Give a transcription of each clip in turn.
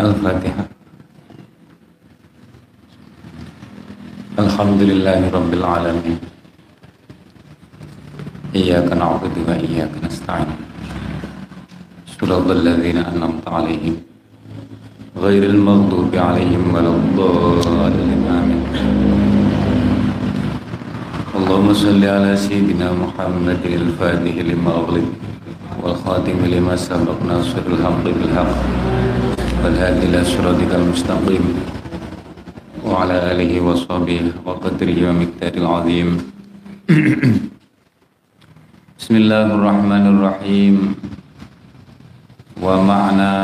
الفاتحة. الحمد لله رب العالمين. إياك نعبد وإياك نستعين. صراط الذين أنعمت عليهم. غير المغضوب عليهم ولا الضالين. آمين. اللهم صل على سيدنا محمد الفاتح لما أغلق والخاتم لما سبق ناصر الحق بالحق. والهادي إلى صراطك المستقيم وعلى آله وصحبه وقدره ومقداره العظيم بسم الله الرحمن الرحيم ومعنى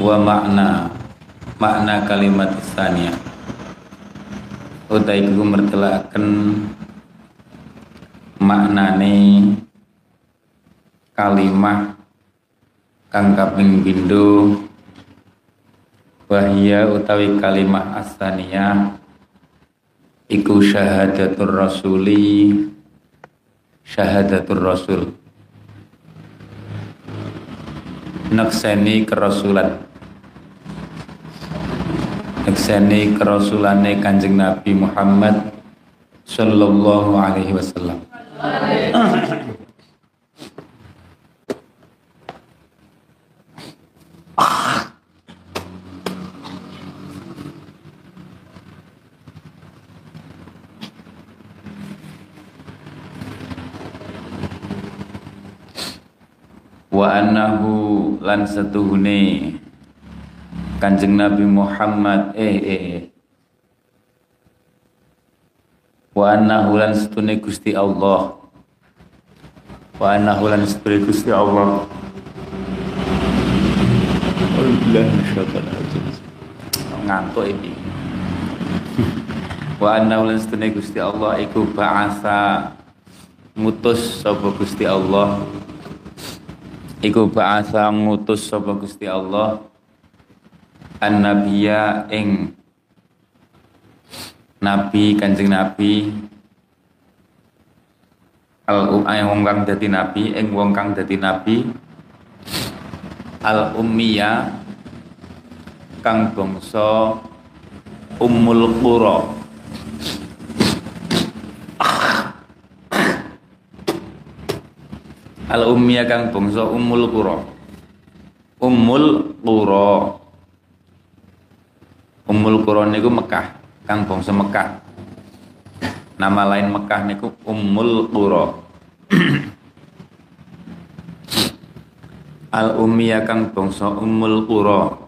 ومعنى makna kalimat tsaniyah utai iku mertelaken maknane kalimah kang kaping pindho wahya utawi kalimah asaniyah iku syahadatur rasuli syahadatur rasul. Nakseni kerasulan. Nakseni kerasulane kanjeng Nabi Muhammad sallallahu alaihi wasallam wa annahu lan setuhune Kanjeng Nabi Muhammad eh eh, eh. wa annahu lan setune Gusti Allah. Wa annahu lan setune Gusti Allah. Ngantuk ini. Wa annahu lan setune Gusti Allah iku ba'asa mutus sapa Gusti Allah iku ba'asa ngutus sapa Gusti Allah an-nabiyya ing nabi kanjeng nabi. Al um wong kang dadi nabi ing wong kang dadi nabi. Al ummiya kang bangsa ummul qura al ummiya kang bangsa ummul qura ummul qura Ummul Qura niku Mekah, kang bangsa Mekah. Nama lain Mekah niku Ummul Qura. Al Ummiyah kang bangsa Ummul Qura.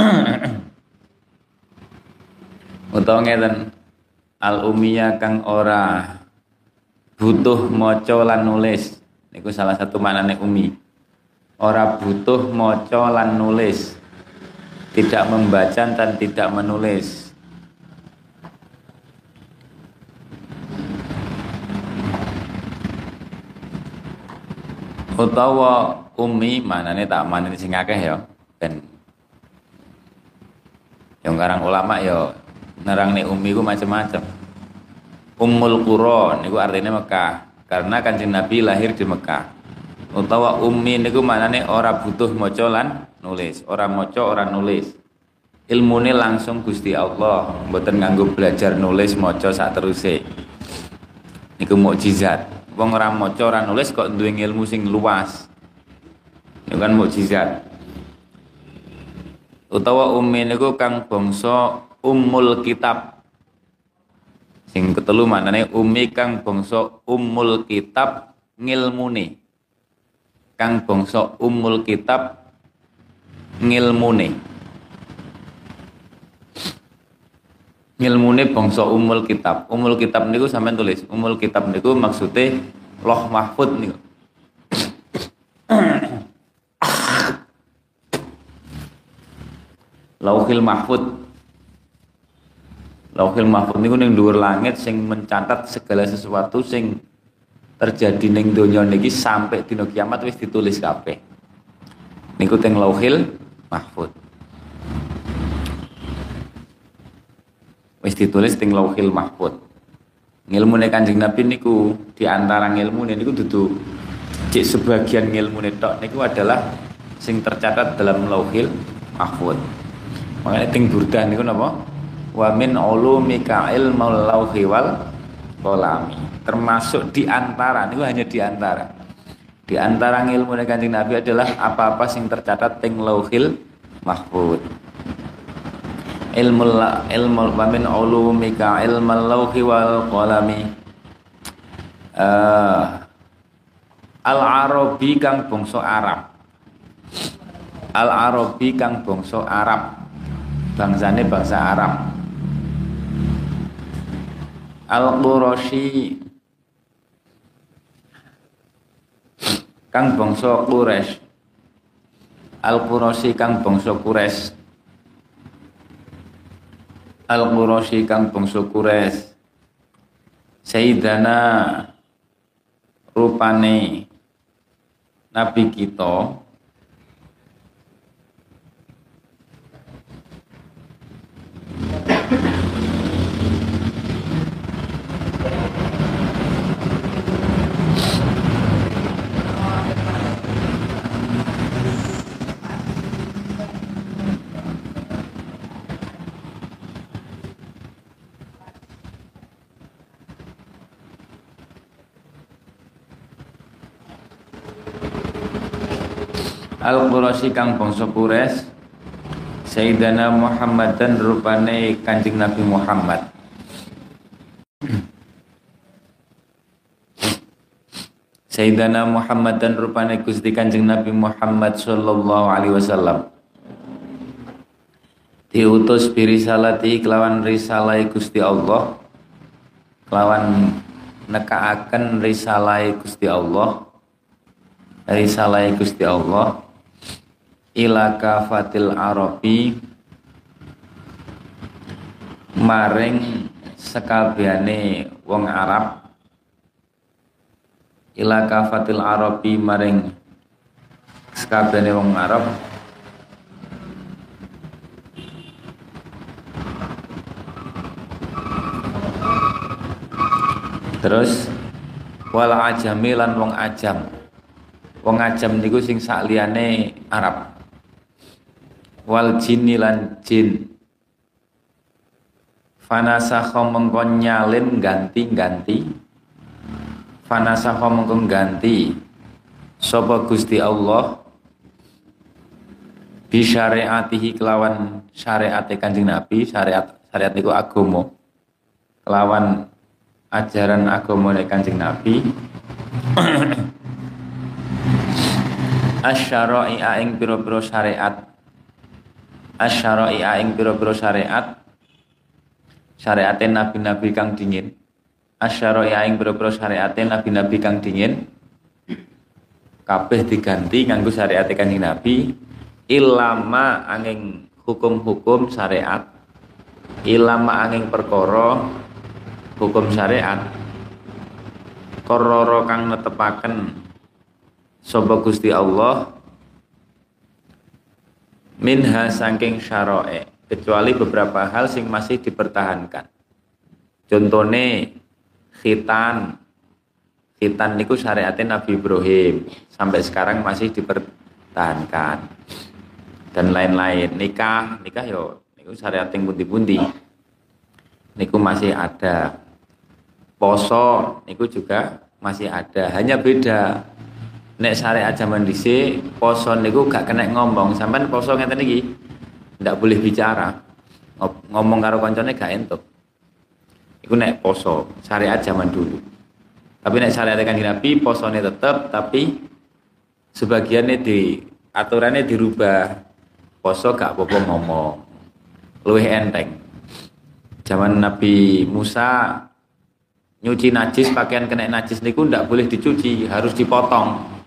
Utawa ngeten Al Ummiyah kang ora butuh maca lan nulis. Niku salah satu maknane umi. Ora butuh maca lan nulis tidak membaca dan tidak menulis. Utawa umi manane tak manane sing akeh ya ben yang karang ulama ya nerang nih umi ku macam-macam. Ummul Qura niku artinya Mekah karena kanjeng Nabi lahir di Mekah. Utawa ummi niku manane ora butuh maca lan nulis, ora maca ora nulis. Ilmune langsung Gusti Allah, mboten nganggo belajar nulis maca sak teruse. Niku mukjizat. Wong ora maca ora nulis kok duwe ilmu sing luas. Niku kan mukjizat. Utawa ummi niku kang bangsa ummul kitab. Sing ketelu manane ummi kang bangsa ummul kitab ngilmune. Kang bangsa ummul kitab ngilmune ngilmune bangsa umul kitab. Umul kitab niku sampean tulis. Umul kitab niku maksudnya loh mahfud niku. Lauhil mahfud lauhil mahfud niku ning dhuwur langit sing mencatat segala sesuatu sing terjadi ning donya niki sampai dina kiamat wis ditulis kabeh. Niku teng lauhil mahfud. Wis ditulis teng lauhil mahfud. Ngilmu kanjeng nabi niku di antara ngilmu niku dudu cek sebagian ilmu netok niku adalah sing tercatat dalam lauhil mahfud. Makanya ting burdah niku napa wa min ulumika ilmul lauhi wal kolami. Termasuk di antara niku hanya di antara. Di antara ilmu kanjeng Nabi adalah apa-apa sing tercatat ting lauhil mahfud. Ilmu ilmu wa min ulumika ilmal lauhi wal qalami uh, al arabi kang bangsa Arab. Al arabi kang bangsa Arab. Bangsane bangsa Arab al qurashi kang bangsa Quraisy. Al qurashi kang bangsa Quraisy. Al-Qurashi kang bangsa Quraisy. Sayyidana rupane nabi kita Al-Qurasy kang bangsa Quraisy Sayyidina Muhammad dan rupane Kanjeng Nabi Muhammad. Sayyidina Muhammad dan rupane Gusti Kanjeng Nabi Muhammad sallallahu alaihi wasallam. Diutus birisalati kelawan risalah Gusti Allah kelawan nekaaken risalah Gusti Allah risalah Gusti Allah ila kafatil arabi maring sekabiane wong Arab. Ila kafatil arabi maring sekabiane wong Arab. Terus wal ajami lan wong ajam. Wong ajam niku sing sakliyane Arab wal jinni lan jin. Fanasakha mengko nyalin ganti-ganti. Fanasakha mengko ganti sapa Gusti Allah? Bi syariatihi kelawan syariat Kanjeng Nabi syariat syariat niku agama. Kelawan ajaran agama Kanjeng Nabi. Asyara'i ing pira-pira syariat asyara'i ing pira-pira syariat. Syariate nabi-nabi kang dingin. Asyara'i ing pira-pira syariate nabi-nabi kang dingin. Kabeh diganti nganggo syariate kanjeng nabi. Ilama angin hukum-hukum syariat. Ilama angin perkara hukum syariat. Kororo kang netepaken sapa Gusti Allah minha saking syarae kecuali beberapa hal sing masih dipertahankan. Contohnya khitan. Khitan niku syariatnya Nabi Ibrahim sampai sekarang masih dipertahankan. Dan lain-lain nikah. Nikah yo niku syariat yang bunti-bunti niku masih ada. Poso niku juga masih ada. Hanya beda nek syariat zaman dhisik poso niku gak kena ngomong. Sampean poso ngeten iki ndak boleh bicara. Ngomong karo koncone gak entuk. Iku nek poso syariat zaman dulu. Tapi nek syariat kan Nabi posone tetep tapi sebagiannya di aturannya dirubah. Poso gak apa-apa ngomong. Luwih enteng. Zaman Nabi Musa nyuci najis pakaian kena najis niku ndak boleh dicuci harus dipotong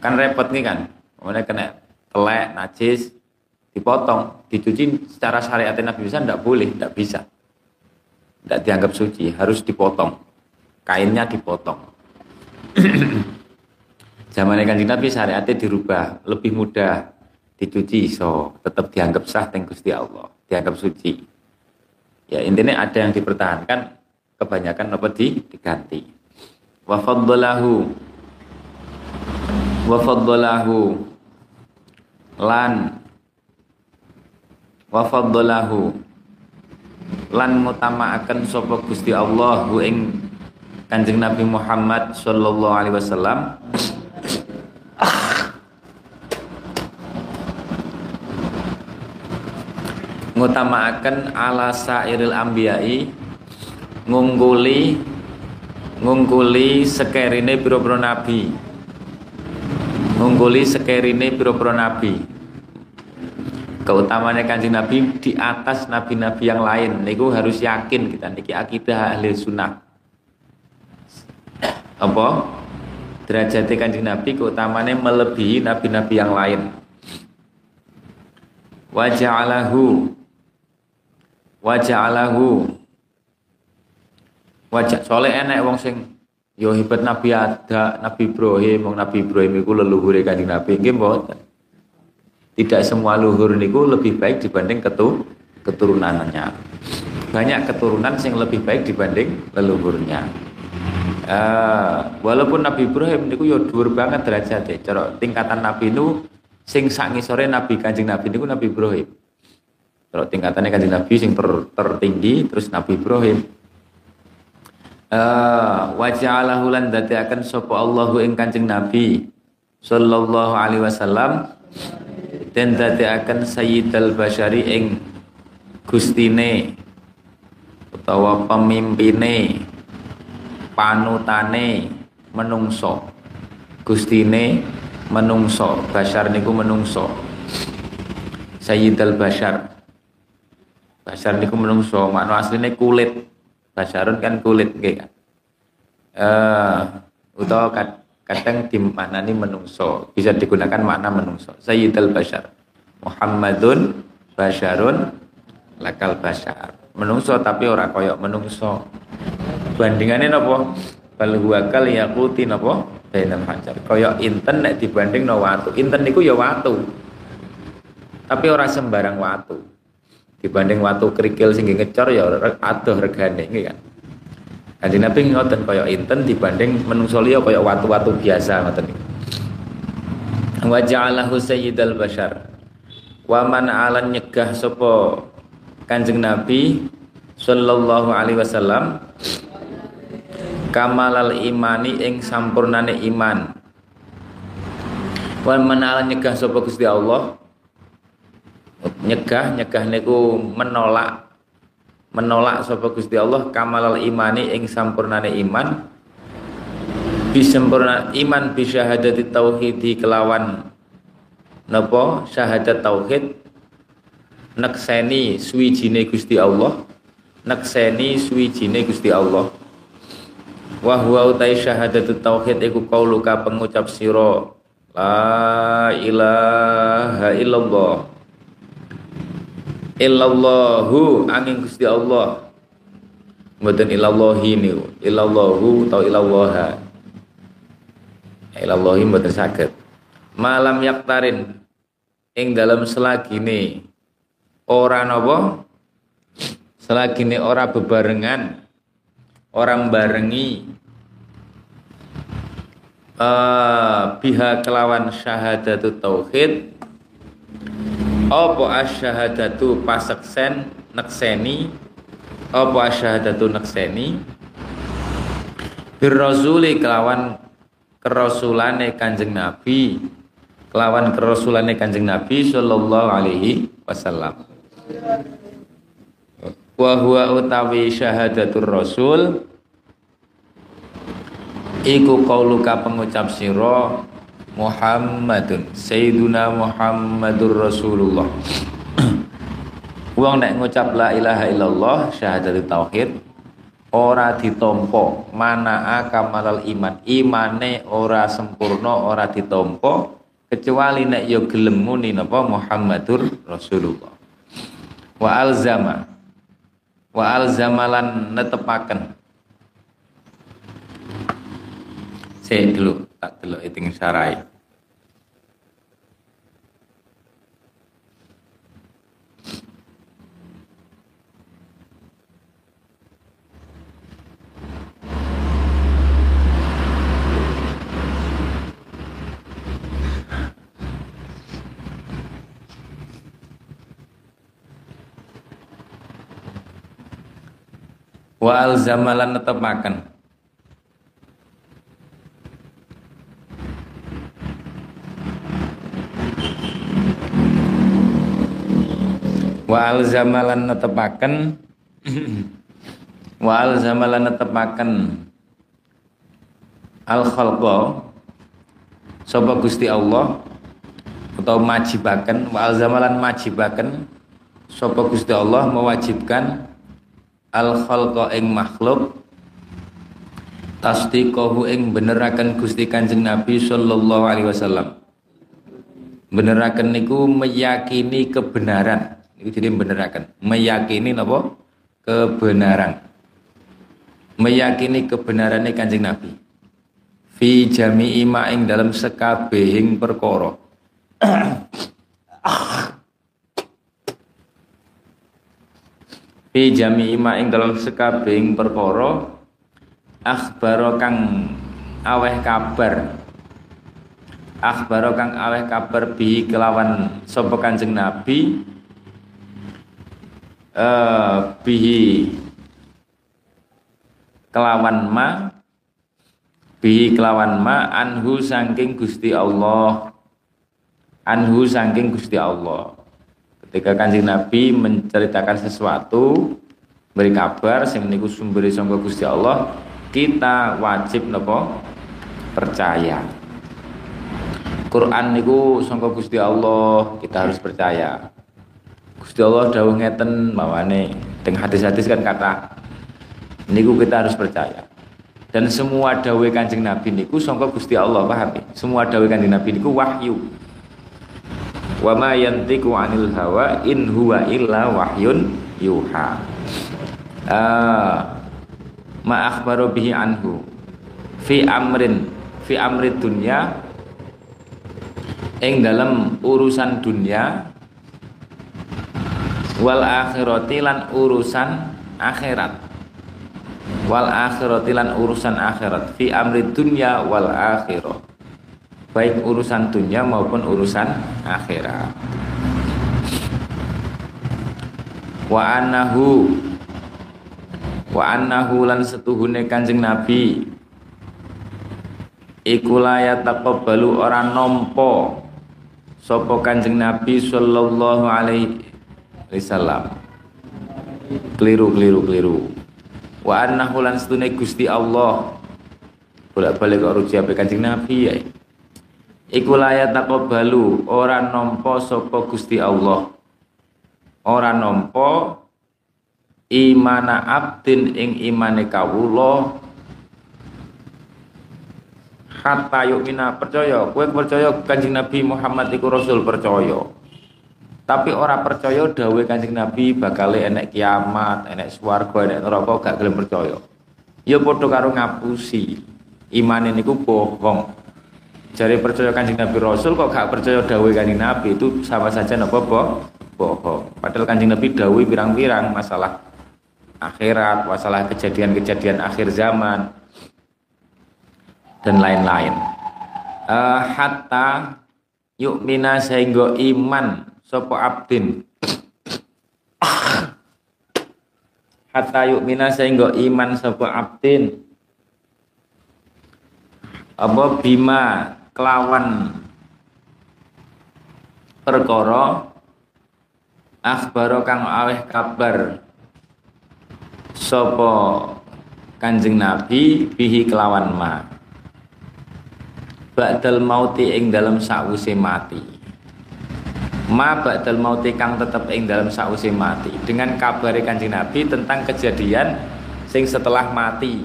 kan repot nih kan. Kemudian kena telek najis dipotong dicuci secara syariat Nabi bisa tidak boleh tidak bisa. Tidak dianggap suci harus dipotong. Kainnya dipotong. Zaman kanjeng Nabi syariatnya dirubah lebih mudah dicuci so tetap dianggap sah teng Gusti Allah dianggap suci. Ya intinya ada yang dipertahankan kebanyakan apa di diganti. Wa wa faddalahu. Lan. Wa faddalahu. Lan mutamaaken sapa Gusti Allah hu ing Kanjeng Nabi Muhammad sallallahu alaihi wasallam. Ngutamaaken ala sairil ambiyai ngungkuli ngungkuli sekerine pira-pira nabi ngungkuli sekerine pira-pira nabi. Keutamanya kanjeng nabi di atas nabi-nabi yang lain. Niku harus yakin kita. Niki akidah ahli sunnah. Apa? Derajatnya kanjeng nabi keutamanya melebihi nabi-nabi yang lain. Waja'alahu. Waja'alahu. Wajah soalnya enak wong sing yo hebat Nabi ada Nabi Ibrahim. Nabi Ibrahim iku leluhure Kanjeng Nabi. Nggih mboten? Tidak semua luhur niku lebih baik dibanding ketu keturunannya. Banyak keturunan yang lebih baik dibanding leluhurnya. Uh, walaupun Nabi Ibrahim niku yo dhuwur banget derajatnya cara tingkatan Nabi itu sing sak ngisore Nabi Kanjeng Nabi niku Nabi Ibrahim. Kalau tingkatannya kanjeng Nabi sing ter, tertinggi terus Nabi Ibrahim. Uh, wa ja'alahu akan sapa Allahu ing kanjeng Nabi sallallahu alaihi wasallam dan akan sayyidal basyari ing gustine utawa pemimpine panutane menungso. Gustine menungso basyar niku menungso. Sayyidal basyar Basar niku menungso, makna asline kulit. Basarun kan kulit nggih kan. Eh utawa kadang dimaknani menungso, bisa digunakan makna menungso. Sayyidul Bashar. Muhammadun Basharun lakal Bashar. Menungso tapi ora koyok menungso. Bandingannya napa? Bal huwa kal yaquti napa? Bainal hajar. Koyok inten nek dibanding no watu. Inten niku ya watu. Tapi ora sembarang watu dibanding watu kerikil sing ngecor ya adoh regane nggih kan? Kanjeng Nabi ngoten kaya inten dibanding menungso liya kaya watu-watu biasa ngoten niku. Wa ja'alahu sayyidal bashar. Wa man alan nyegah sapa Kanjeng Nabi sallallahu alaihi wasallam kamalal imani ing sampurnane iman. Wa man alan nyegah sapa Gusti Allah nyegah nyegah niku menolak. Menolak sapa Gusti Allah kamalal imani ing sampurnane iman. Bisempurna iman bi syahadati tauhidi kelawan. Napa? Syahadat tauhid. Nekseni suwijine Gusti Allah. Nekseni suwijine Gusti Allah. Wa huwa utai syahadatu tauhid iku qauluka pengucap sira. La ilaha illallah illallahu angin Gusti Allah. Mboten ilallahi niku. Illallahu atau ilallaha. Ilallahi mboten saged. Malam yaktarin. Ing dalam selagine. Ora napa? Selagine ora bebarengan. Orang barengi uh, biha kelawan syahadatut tauhid apa asyhadatu paseksen nekseni? Apa asyhadatu nekseni? Birrasuli kelawan kerasulane Kanjeng Nabi. Kelawan kerasulane Kanjeng Nabi sallallahu alaihi wasallam. Wa huwa utawi syahadatur rasul. Iku qauluka pengucap sira Muhammadun. Sayyiduna Muhammadur Rasulullah. Wong nek ngucap la ilaha illallah syahadat tauhid ora ditompo. Mana akamalal iman. Imane ora sempurna ora ditompo. Kecuali nek yo gelem muni napa? Muhammadur Rasulullah. Wa alzama. Wa alzamalan netepaken. Saya dulu tak delok eting sarai. wa alzamalan tetap makan wa alzamalan netepaken. Wa alzamalan netepaken. Al khalqa sapa Gusti Allah? Atau majibaken. Wa alzamalan majibaken. Sapa Gusti Allah mewajibkan al khalqa ing makhluk. Tasdiqahu ing beneraken Gusti Kanjeng Nabi sallallahu alaihi wasallam. Beneraken niku meyakini kebenaran itu jadi beneraken meyakini napa kebenaran. Meyakini kebenarannya Kanjeng Nabi. Fi jami'i ma ing dalam sekabehing perkara. Fi jami'i ma ing dalam sekabehing perkara akhbaro kang aweh kabar. Akhbaro kang aweh kabar bi kelawan sapa Kanjeng Nabi eh bihi kelawan ma bihi kelawan ma anhu saking Gusti Allah. Anhu saking Gusti Allah. Ketika kanjeng Nabi menceritakan sesuatu beri kabar sing niku sumber sangka Gusti Allah kita wajib nopo? Percaya. Quran niku sangka Gusti Allah kita harus percaya Gusti Allah dawuh ngeten mawane teng hadis-hadis kan kata niku kita harus percaya. Dan semua dawuh Kanjeng Nabi niku sangka Gusti Allah paham ya? semua dawuh Kanjeng Nabi niku wahyu. Wa ma yantiqu anil hawa in huwa illa wahyun yuha. Uh, ma akhbaru bihi anhu. Fi amrin fi amri dunya ing dalam urusan dunia wal akhirati lan urusan akhirat. Wal akhirati lan urusan akhirat. Fi amri dunya wal akhirat baik urusan dunia maupun urusan akhirat. Wa annahu wa annahu lan setuhune kanjeng nabi. Iku la taqabbalu ora nampa sapa kanjeng nabi sallallahu alaihi wasallam keliru keliru keliru. Wa annahu lan setune Gusti Allah. Bolak-balik kok rujuk kanjeng nabi ya. Iku layat balu ora nampa sapa Gusti Allah. Ora nampa imana abdin ing imane kawula. Hatta yukmina percaya. Kowe percaya Kanjeng Nabi Muhammad iku rasul percaya tapi ora percaya dawuh Kanjeng Nabi bakal enek kiamat enek swarga enek neraka gak gelem percaya. Ya padha karo ngapusi. Imane niku bohong. Jari percaya kanjeng Nabi Rasul kok gak percaya dawai kanjeng Nabi? Itu sama saja nopo boh bohong. Padahal kanjeng Nabi dawai pirang-pirang masalah akhirat, masalah kejadian-kejadian akhir zaman dan lain-lain. Uh, hatta yuk mina sehingga iman sopo abdin? Hatta yuk mina sehingga iman sopo abdin. Apa bima kelawan perkara? Akhbaro kang aweh kabar sapa Kanjeng Nabi bihi kelawan ma. Ba'dal mauti ing dalam sakwise mati ma ba'dal mauti kang tetep ing dalam sakwise mati. Dengan kabar Kanjeng Nabi tentang kejadian sing setelah mati.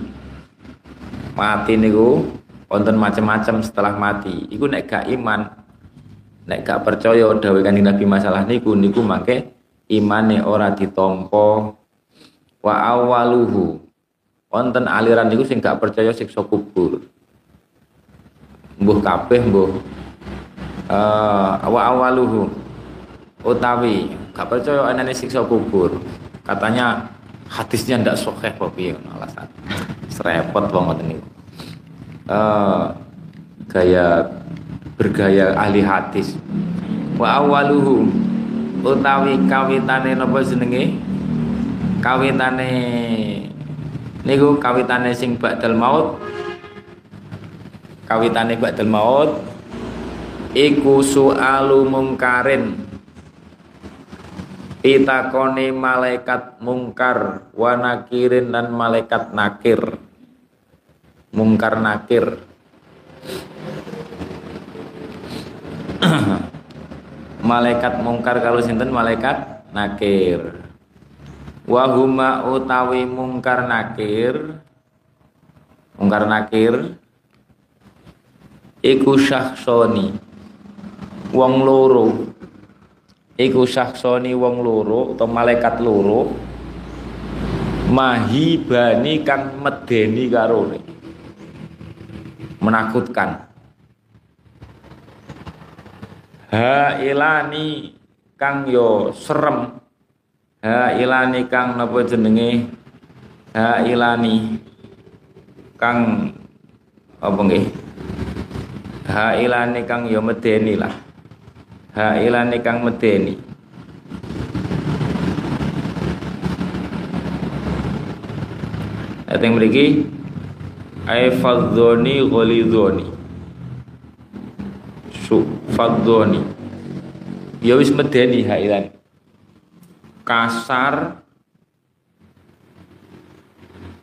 Mati niku wonten macam-macam setelah mati. Iku nek gak iman nek gak percaya dawuh kanjeng Nabi masalah niku niku mangke imane ora ditampa. Wa awaluhu. Wonten aliran niku sing gak percaya siksa kubur. Mbuh kabeh mbuh. Uh, wa awaluhu utawi gak percaya anane siksa kubur. Katanya hadisnya ndak apa piye alasan. Serepot banget niku. Uh, gaya bergaya ahli hadis. Wa awaluhu utawi kawitane napa jenenge? Kawitane niku kawitane sing ba'dal maut. Kawitane ba'dal maut iku su'alu mungkarin pitakone malaikat mungkar wa nakirin dan malaikat nakir. Mungkar nakir. Malaikat mungkar kalau sinten malaikat nakir. Wahuma utawi mungkar nakir. Mungkar nakir. Iku syakhsoni wong loro iku syaksoni wong loro atau malaikat loro mahibani kang medeni karo menakutkan. Ha ilani kang yo serem. Ha ilani kang napa jenenge? Ha ilani kang apa nggih? Ha ilani kang yo medeni lah hailane kang medeni. Ateng mriki ay fadzoni ghalidhoni su fadzoni. Ya wis medeni hailan. Kasar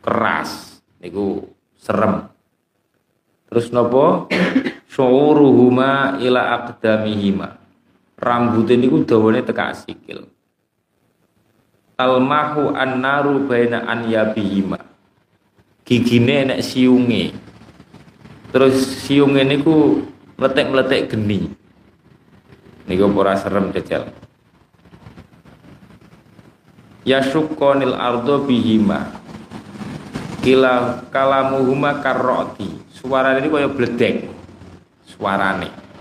keras niku serem. Terus nopo syuruhuma ila aqdamihima rambutnya niku dawane teka sikil. Talmahu annaru baina anyabihima gigine enek siunge. Terus siunge niku meletek-meletek geni. Niku ora serem jajal yasukkonil ardo bihima. Kila kalamuhuma karroti. Suara ini kaya bledek. Suarane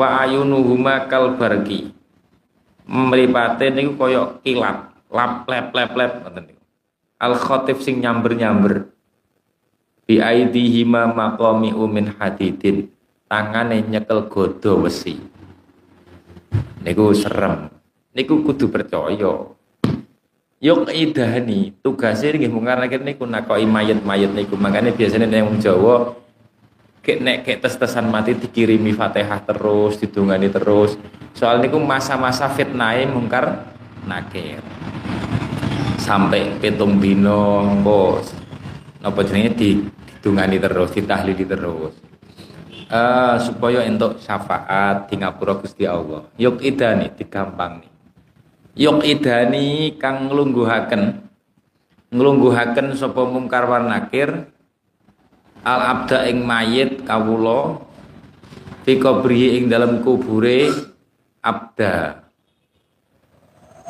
wa ayunuhuma kal barki mripate niku kaya kilat. Lap lep lep lep ngoten niku. Al khatif sing nyamber-nyamber. Bi aidihima maqami umin hadidin. Tangane nyekel godo besi niku serem. Niku kudu percaya. Yuk idani tugasnya nggih mung karena niku nakoi mayat-mayat niku. Makanya biasanya yang Jawa Kek nek kek tes-tesan mati dikirimi Fatihah terus, didungani terus. Soal niku masa-masa fitnah mungkar nakir. Sampai pitung dino bos. Napa jenenge di didungani terus, ditahlili terus. Uh, supaya untuk syafaat di ngapura Gusti Allah. Yuk idani digampang nih. Yuk idani kang nglungguhaken nglungguhaken sapa mungkar nakir al abda ing mayit kawula fi qabrihi ing dalam kubure abda.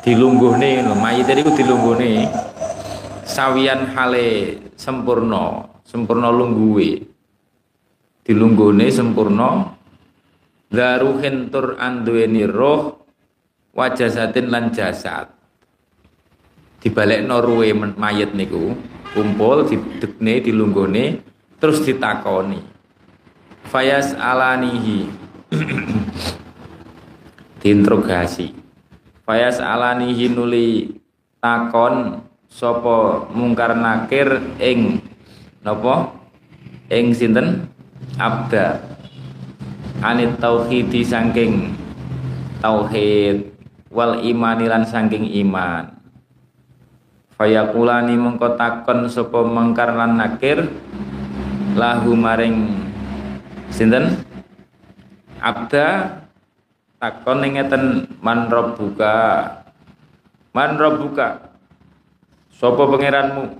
Dilungguhne lho mayit niku dilungguhne sawian hale sempurna sempurna lungguhe. Dilungguhne sempurna daruhin tur anduweni roh wajasatin lan jasad. Dibalik ruwe mayit niku kumpul didekne dilunggone terus ditakoni. Fayas alanihi. Diinterogasi. Fayas alanihi nuli takon sopo mungkar nakir ing nopo ing sinten? Abda. Anit tauhidi saking tauhid wal imani lan saking iman. Fayakulani mengko takon sapa mungkar nakir lahu maring sinten? Abda takon ngeten man rabbuka? Man rabbuka? Sapa pangeranmu?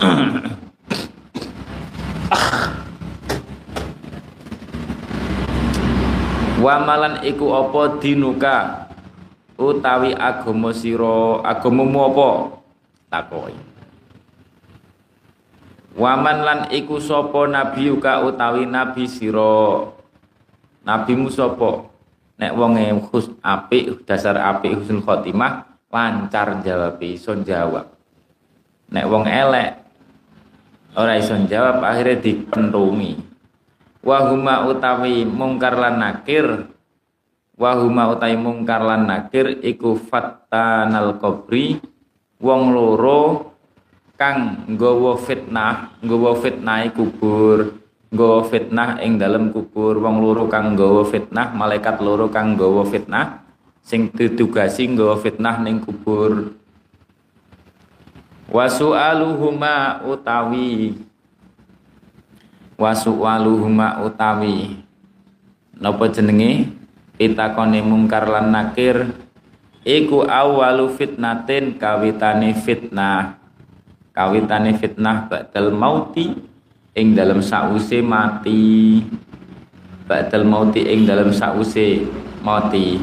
Wamalan iku apa dinuka? Utawi agama sira agamamu apa? Takoki Waman lan iku sapa nabi uka utawi nabi sira. Nabimu sapa? Nek wonge khus apik, dasar apik husnul khotimah, lancar jawab iso jawab. Nek wong elek ora iso jawab akhirnya dipentungi. Wahuma utawi mungkar lan nakir Wahuma utawi mungkar lan nakir iku fattanal qabri wong loro kang nggawa fitnah nggawa fitnah kubur nggawa fitnah ing dalam kubur wong loro kang nggawa fitnah malaikat loro kang nggawa fitnah sing ditugasi nggawa fitnah ning kubur. Wasu'aluhuma utawi wasu'aluhuma utawi. Napa jenenge? Pitakone mungkar lan nakir. Iku awalu fitnatin kawitane fitnah kawitane fitnah ba'dal mauti ing dalam sause mati. Ba'dal mauti ing dalam sause mati.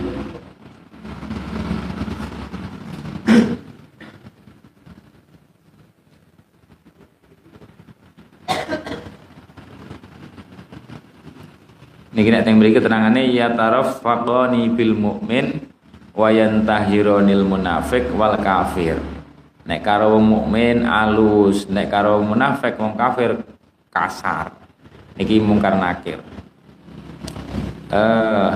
Niki nek teng mriki terangane ya taraf faqani bil mukmin wa yantahironil munafik wal kafir nek karo wong mukmin alus nek karo munafik wong kafir kasar. Niki mungkar nakir. Uh,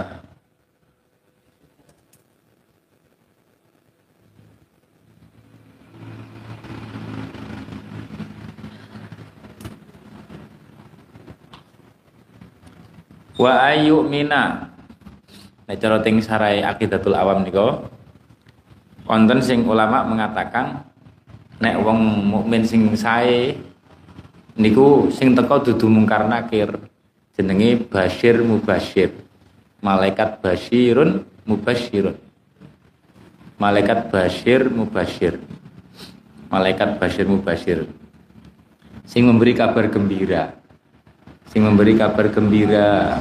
wa ayu mina Nek cara ting sarai akidatul awam niko wonten sing ulama mengatakan nek wong mukmin sing sae niku sing teko dudu mungkar nakir jenenge basyir mubasyir malaikat basyirun mubasyirun malaikat basyir mubasyir malaikat basyir mubasyir sing memberi kabar gembira. Sing memberi kabar gembira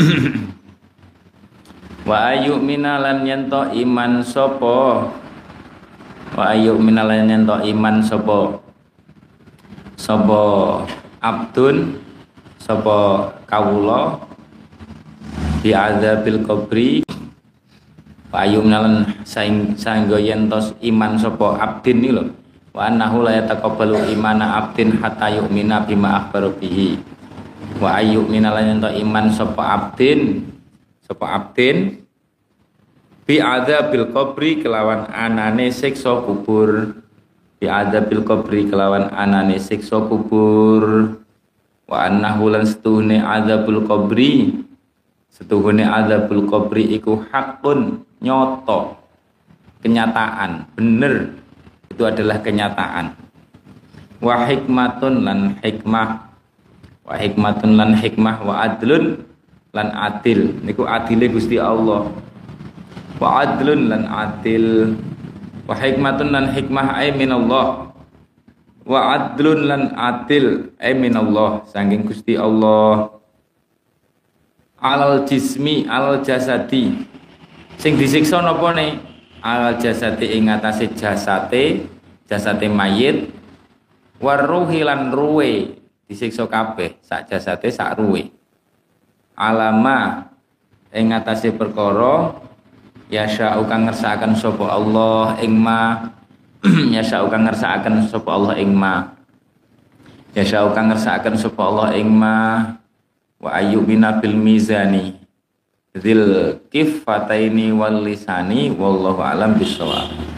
wa ayu minalan yento iman sopo. Wa ayu minalan yento iman sopo. Sopo abdun sopo kawulo di azabil kubri wa ayu minalan saing sainggo yentos iman sopo abdin nih lo wa annahu la imana abdin hatta yu'mina bima akhbaru bihi wa ayu minalan ento iman sapa abdin sapa abdin bi bil qabri kelawan anane siksa kubur. Bi bil qabri kelawan anane siksa kubur. Wa annahu lan setuhune adzabul qabri. Setuhune adzabul qabri iku hakun nyoto kenyataan bener. Itu adalah kenyataan. Wa hikmatun lan hikmah wa hikmatun lan hikmah wa adlun lan adil. Niku adile Gusti Allah. Wa adlun lan adil. Wa hikmatun lan hikmah ay minallah. Wa adlun lan adil ay minallah. Saking Gusti Allah. Alal jismi alal jasadi. Sing disiksa napa ne? Alal jasadi ing jasate jasate mayit. Waruhi lan ruwe disiksa kabeh sak jasate sak ruwe alama ing ngatasé perkara ya sya'u kang ngersakaken sapa Allah ing ma ya sya'u kang ngersakaken sapa Allah ing ma. Ya sya'u kang ngersakaken sapa Allah ing ma wa ayyubina bil mizani dzil kifataini wal lisani wallahu alam bisawab